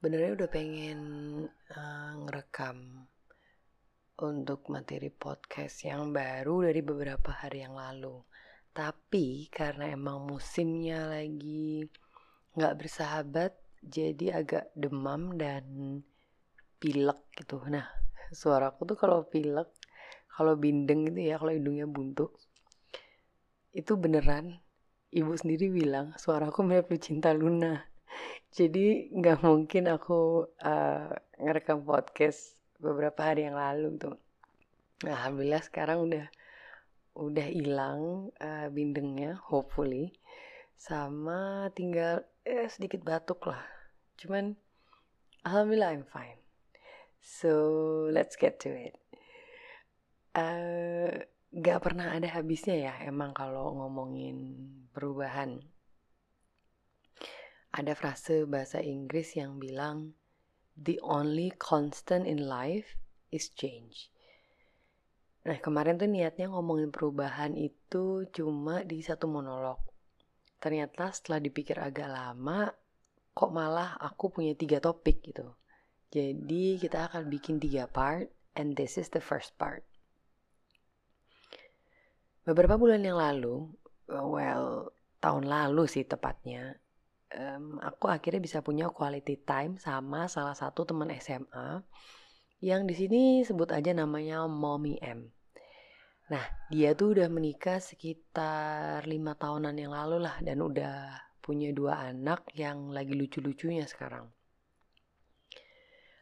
sebenarnya udah pengen uh, ngerekam untuk materi podcast yang baru dari beberapa hari yang lalu. Tapi karena emang musimnya lagi nggak bersahabat, jadi agak demam dan pilek gitu. Nah, suaraku tuh kalau pilek, kalau bindeng gitu ya, kalau hidungnya buntu, itu beneran. Ibu sendiri bilang suaraku mirip Lucinta Luna jadi nggak mungkin aku uh, ngerekam podcast beberapa hari yang lalu tuh. Nah, alhamdulillah sekarang udah udah hilang uh, bindengnya hopefully. Sama tinggal eh, sedikit batuk lah. Cuman alhamdulillah I'm fine. So let's get to it. Uh, gak pernah ada habisnya ya emang kalau ngomongin perubahan ada frase bahasa Inggris yang bilang the only constant in life is change. Nah kemarin tuh niatnya ngomongin perubahan itu cuma di satu monolog. Ternyata setelah dipikir agak lama, kok malah aku punya tiga topik gitu. Jadi kita akan bikin tiga part, and this is the first part. Beberapa bulan yang lalu, well, tahun lalu sih tepatnya, um, aku akhirnya bisa punya quality time sama salah satu teman SMA yang di sini sebut aja namanya Mommy M. Nah, dia tuh udah menikah sekitar lima tahunan yang lalu lah dan udah punya dua anak yang lagi lucu-lucunya sekarang.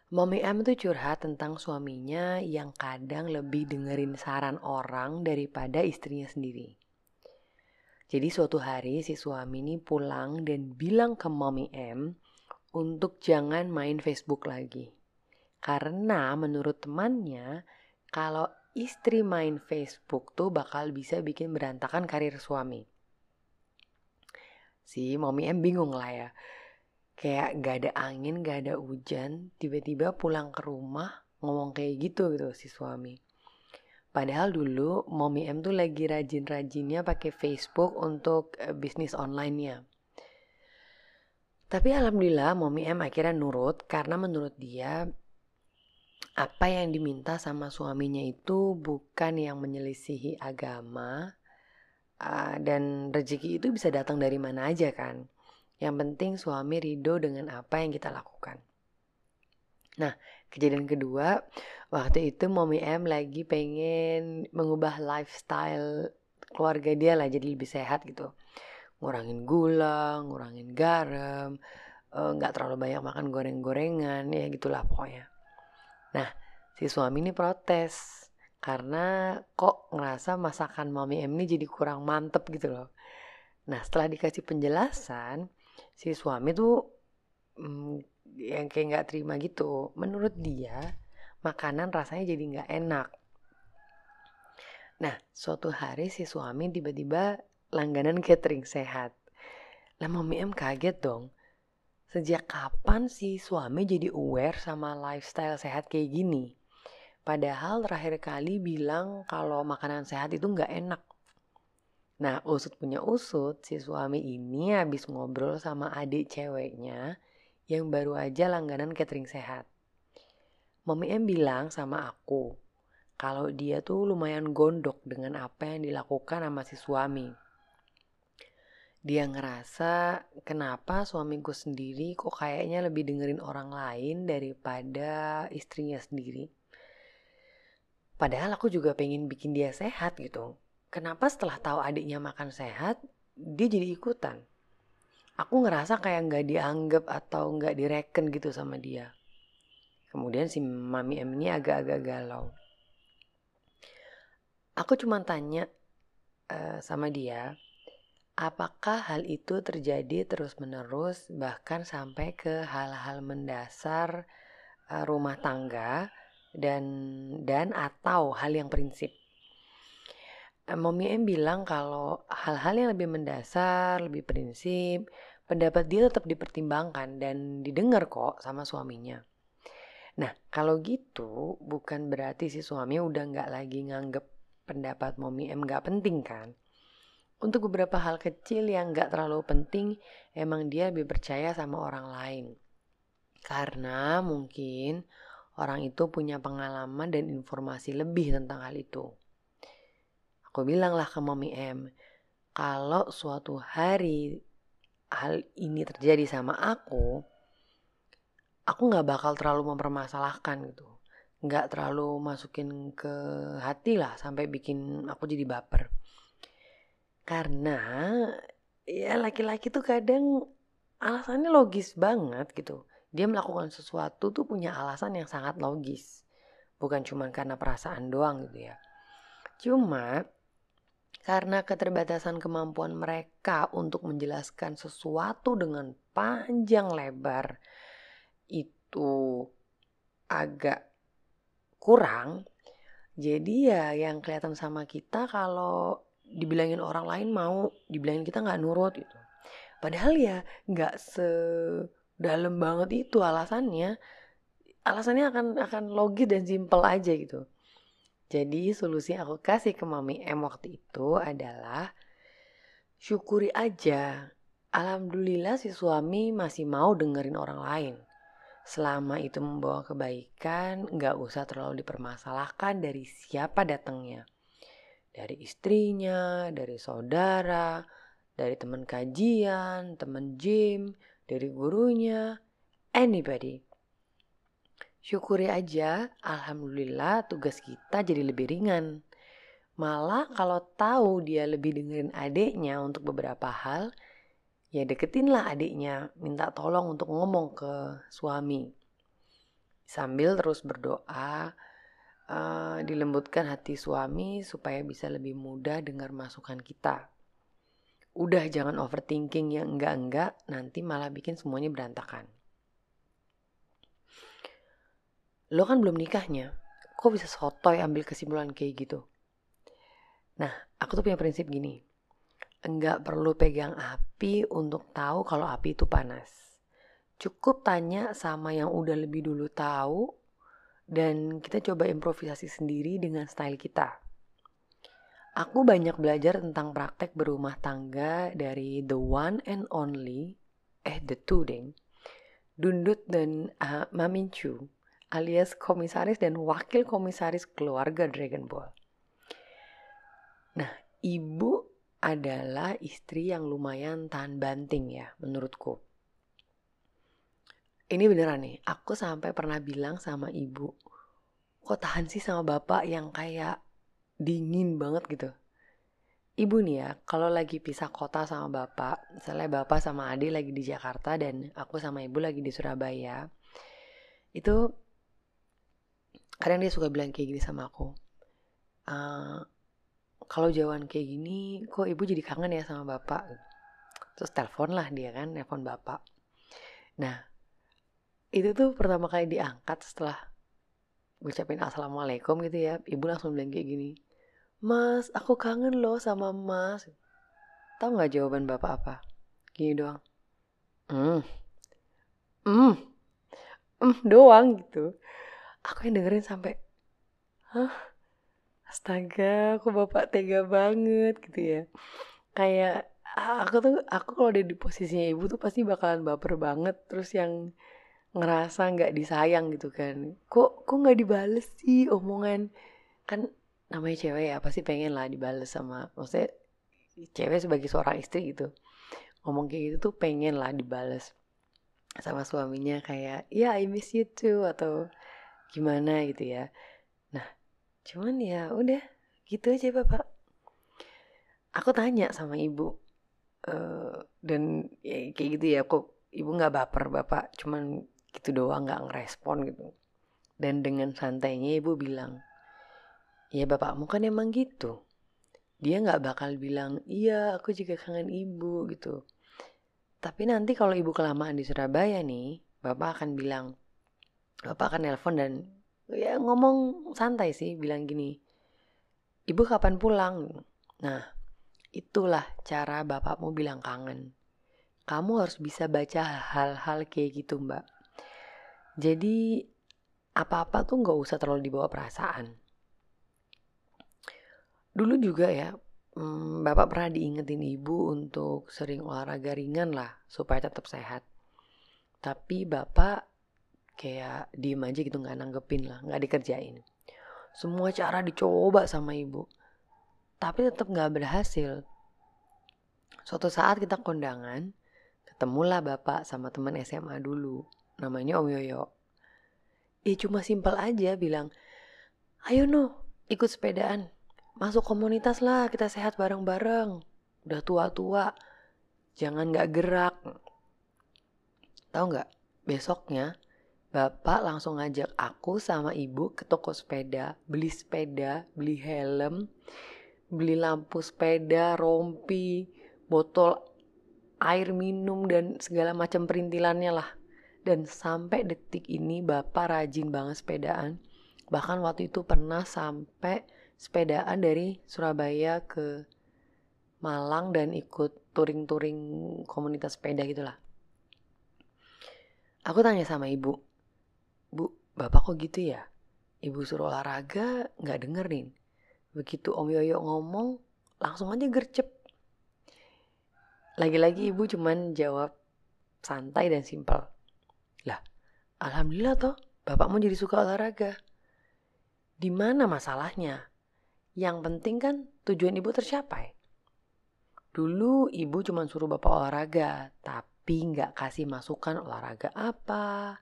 Mommy M tuh curhat tentang suaminya yang kadang lebih dengerin saran orang daripada istrinya sendiri. Jadi suatu hari si suami ini pulang dan bilang ke mommy M untuk jangan main Facebook lagi. Karena menurut temannya kalau istri main Facebook tuh bakal bisa bikin berantakan karir suami. Si mommy M bingung lah ya. Kayak gak ada angin, gak ada hujan, tiba-tiba pulang ke rumah ngomong kayak gitu gitu si suami. Padahal dulu Mommy M tuh lagi rajin-rajinnya pakai Facebook untuk uh, bisnis online-nya. Tapi alhamdulillah Mommy M akhirnya nurut karena menurut dia apa yang diminta sama suaminya itu bukan yang menyelisihi agama uh, dan rezeki itu bisa datang dari mana aja kan. Yang penting suami ridho dengan apa yang kita lakukan. Nah, kejadian kedua, waktu itu Mommy M lagi pengen mengubah lifestyle keluarga dia lah jadi lebih sehat gitu. Ngurangin gula, ngurangin garam, eh, nggak uh, terlalu banyak makan goreng-gorengan, ya gitulah pokoknya. Nah, si suami ini protes karena kok ngerasa masakan Mommy M ini jadi kurang mantep gitu loh. Nah, setelah dikasih penjelasan, si suami tuh mm, yang kayak nggak terima gitu. Menurut dia makanan rasanya jadi nggak enak. Nah suatu hari si suami tiba-tiba langganan catering sehat. Lah mami em kaget dong. Sejak kapan si suami jadi aware sama lifestyle sehat kayak gini? Padahal terakhir kali bilang kalau makanan sehat itu nggak enak. Nah, usut punya usut, si suami ini habis ngobrol sama adik ceweknya yang baru aja langganan catering sehat. Mami M bilang sama aku, kalau dia tuh lumayan gondok dengan apa yang dilakukan sama si suami. Dia ngerasa kenapa suamiku sendiri kok kayaknya lebih dengerin orang lain daripada istrinya sendiri. Padahal aku juga pengen bikin dia sehat gitu. Kenapa setelah tahu adiknya makan sehat, dia jadi ikutan? Aku ngerasa kayak nggak dianggap atau nggak direken gitu sama dia. Kemudian si Mami M ini agak-agak galau. Aku cuma tanya uh, sama dia, apakah hal itu terjadi terus-menerus bahkan sampai ke hal-hal mendasar uh, rumah tangga dan dan atau hal yang prinsip. Mommy M bilang kalau hal-hal yang lebih mendasar, lebih prinsip, pendapat dia tetap dipertimbangkan dan didengar kok sama suaminya. Nah, kalau gitu bukan berarti si suami udah nggak lagi nganggep pendapat Mommy M nggak penting kan? Untuk beberapa hal kecil yang nggak terlalu penting, emang dia lebih percaya sama orang lain. Karena mungkin orang itu punya pengalaman dan informasi lebih tentang hal itu. Aku bilang lah ke Mami M, kalau suatu hari hal ini terjadi sama aku, aku nggak bakal terlalu mempermasalahkan gitu. Nggak terlalu masukin ke hati lah sampai bikin aku jadi baper. Karena ya laki-laki tuh kadang alasannya logis banget gitu dia melakukan sesuatu tuh punya alasan yang sangat logis. Bukan cuma karena perasaan doang gitu ya. Cuma karena keterbatasan kemampuan mereka untuk menjelaskan sesuatu dengan panjang lebar itu agak kurang. Jadi ya yang kelihatan sama kita kalau dibilangin orang lain mau, dibilangin kita nggak nurut gitu. Padahal ya nggak se dalam banget itu alasannya alasannya akan akan logis dan simpel aja gitu jadi solusi yang aku kasih ke mami M waktu itu adalah syukuri aja alhamdulillah si suami masih mau dengerin orang lain selama itu membawa kebaikan nggak usah terlalu dipermasalahkan dari siapa datangnya dari istrinya dari saudara dari teman kajian teman gym dari gurunya, anybody. Syukuri aja, alhamdulillah tugas kita jadi lebih ringan. Malah kalau tahu dia lebih dengerin adiknya untuk beberapa hal, ya deketinlah adiknya, minta tolong untuk ngomong ke suami. Sambil terus berdoa, uh, dilembutkan hati suami supaya bisa lebih mudah dengar masukan kita. Udah jangan overthinking yang enggak-enggak, nanti malah bikin semuanya berantakan. Lo kan belum nikahnya, kok bisa sotoy ambil kesimpulan kayak gitu? Nah, aku tuh punya prinsip gini. Enggak perlu pegang api untuk tahu kalau api itu panas. Cukup tanya sama yang udah lebih dulu tahu dan kita coba improvisasi sendiri dengan style kita. Aku banyak belajar tentang praktek berumah tangga dari the one and only, eh the two ding, Dundut dan uh, Mamin Chu, alias komisaris dan wakil komisaris keluarga Dragon Ball. Nah, ibu adalah istri yang lumayan tahan banting ya menurutku. Ini beneran nih, aku sampai pernah bilang sama ibu, kok tahan sih sama bapak yang kayak dingin banget gitu. Ibu nih ya, kalau lagi pisah kota sama bapak, misalnya bapak sama adik lagi di Jakarta dan aku sama ibu lagi di Surabaya, itu kadang dia suka bilang kayak gini sama aku. Uh, kalau jauhan kayak gini, kok ibu jadi kangen ya sama bapak? Terus telepon lah dia kan, telepon bapak. Nah, itu tuh pertama kali diangkat setelah ngucapin assalamualaikum gitu ya. Ibu langsung bilang kayak gini Mas, aku kangen loh sama Mas. Tahu nggak jawaban bapak apa? Gini doang. Hmm. Hmm. Hmm doang gitu. Aku yang dengerin sampai, hah? Astaga, aku bapak tega banget gitu ya. Kayak aku tuh, aku kalau ada di posisinya ibu tuh pasti bakalan baper banget. Terus yang ngerasa nggak disayang gitu kan. Kok kok nggak dibales sih omongan kan namanya cewek ya pasti pengen lah dibales sama maksudnya cewek sebagai seorang istri gitu ngomong kayak gitu tuh pengen lah dibales sama suaminya kayak ya yeah, I miss you too atau gimana gitu ya nah cuman ya udah gitu aja bapak aku tanya sama ibu uh, dan ya, kayak gitu ya kok ibu nggak baper bapak cuman gitu doang nggak ngerespon gitu dan dengan santainya ibu bilang Ya bapakmu kan emang gitu. Dia nggak bakal bilang, iya aku juga kangen ibu gitu. Tapi nanti kalau ibu kelamaan di Surabaya nih, bapak akan bilang, bapak akan nelpon dan ya ngomong santai sih, bilang gini, ibu kapan pulang? Nah, itulah cara bapakmu bilang kangen. Kamu harus bisa baca hal-hal kayak gitu mbak. Jadi apa-apa tuh nggak usah terlalu dibawa perasaan Dulu juga ya, hmm, bapak pernah diingetin ibu untuk sering olahraga ringan lah supaya tetap sehat. Tapi bapak kayak diem aja gitu nggak nanggepin lah nggak dikerjain. Semua cara dicoba sama ibu tapi tetap nggak berhasil. Suatu saat kita kondangan ketemulah bapak sama teman SMA dulu namanya Om Yoyo. Ya cuma simpel aja bilang ayo no ikut sepedaan. Masuk komunitas lah kita sehat bareng-bareng. Udah tua-tua jangan nggak gerak. Tahu nggak? Besoknya bapak langsung ngajak aku sama ibu ke toko sepeda. Beli sepeda beli helm beli lampu sepeda rompi botol air minum dan segala macam perintilannya lah. Dan sampai detik ini bapak rajin banget sepedaan. Bahkan waktu itu pernah sampai sepedaan dari Surabaya ke Malang dan ikut touring-touring komunitas sepeda gitulah. Aku tanya sama ibu, Bu, bapak kok gitu ya? Ibu suruh olahraga nggak dengerin. Begitu Om Yoyo ngomong, langsung aja gercep. Lagi-lagi ibu cuman jawab santai dan simpel. Lah, alhamdulillah toh, bapak mau jadi suka olahraga. Di mana masalahnya? Yang penting kan tujuan ibu tercapai. Dulu ibu cuma suruh bapak olahraga, tapi nggak kasih masukan olahraga apa.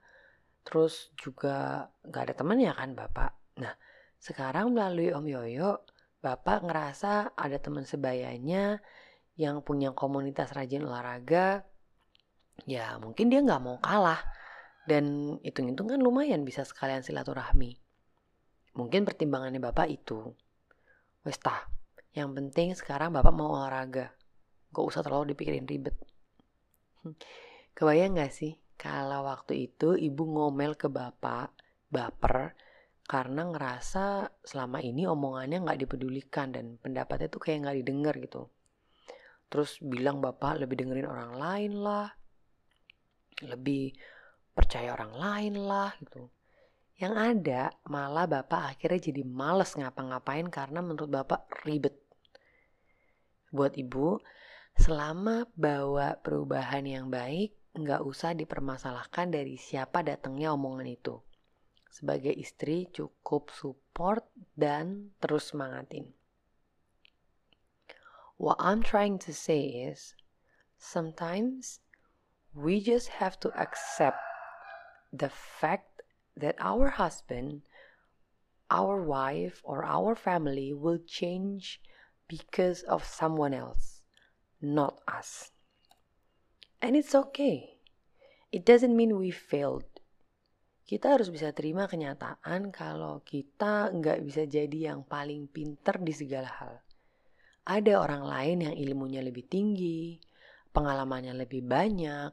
Terus juga nggak ada temennya kan bapak. Nah, sekarang melalui Om Yoyo, bapak ngerasa ada teman sebayanya yang punya komunitas rajin olahraga. Ya mungkin dia nggak mau kalah. Dan hitung-hitung kan lumayan bisa sekalian silaturahmi. Mungkin pertimbangannya bapak itu. Wes tah, yang penting sekarang bapak mau olahraga. Gak usah terlalu dipikirin ribet. Kebayang gak sih kalau waktu itu ibu ngomel ke bapak, baper, karena ngerasa selama ini omongannya gak dipedulikan dan pendapatnya tuh kayak gak didengar gitu. Terus bilang bapak lebih dengerin orang lain lah, lebih percaya orang lain lah gitu. Yang ada malah Bapak akhirnya jadi males ngapa-ngapain karena menurut Bapak ribet. Buat Ibu, selama bawa perubahan yang baik, nggak usah dipermasalahkan dari siapa datangnya omongan itu. Sebagai istri cukup support dan terus semangatin. What I'm trying to say is, sometimes we just have to accept the fact that our husband, our wife, or our family will change because of someone else, not us. And it's okay. It doesn't mean we failed. Kita harus bisa terima kenyataan kalau kita nggak bisa jadi yang paling pinter di segala hal. Ada orang lain yang ilmunya lebih tinggi, pengalamannya lebih banyak,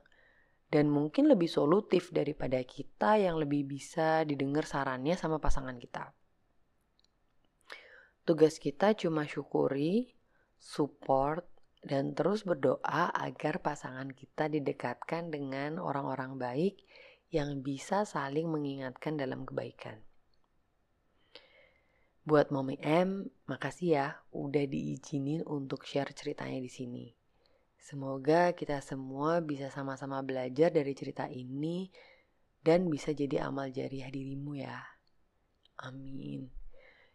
dan mungkin lebih solutif daripada kita yang lebih bisa didengar sarannya sama pasangan kita. Tugas kita cuma syukuri, support, dan terus berdoa agar pasangan kita didekatkan dengan orang-orang baik yang bisa saling mengingatkan dalam kebaikan. Buat Mommy M, makasih ya udah diizinin untuk share ceritanya di sini. Semoga kita semua bisa sama-sama belajar dari cerita ini dan bisa jadi amal jariah dirimu ya. Amin.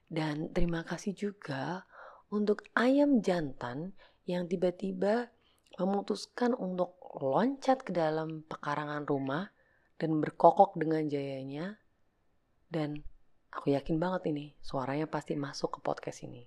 Dan terima kasih juga untuk ayam jantan yang tiba-tiba memutuskan untuk loncat ke dalam pekarangan rumah dan berkokok dengan jayanya. Dan aku yakin banget ini suaranya pasti masuk ke podcast ini.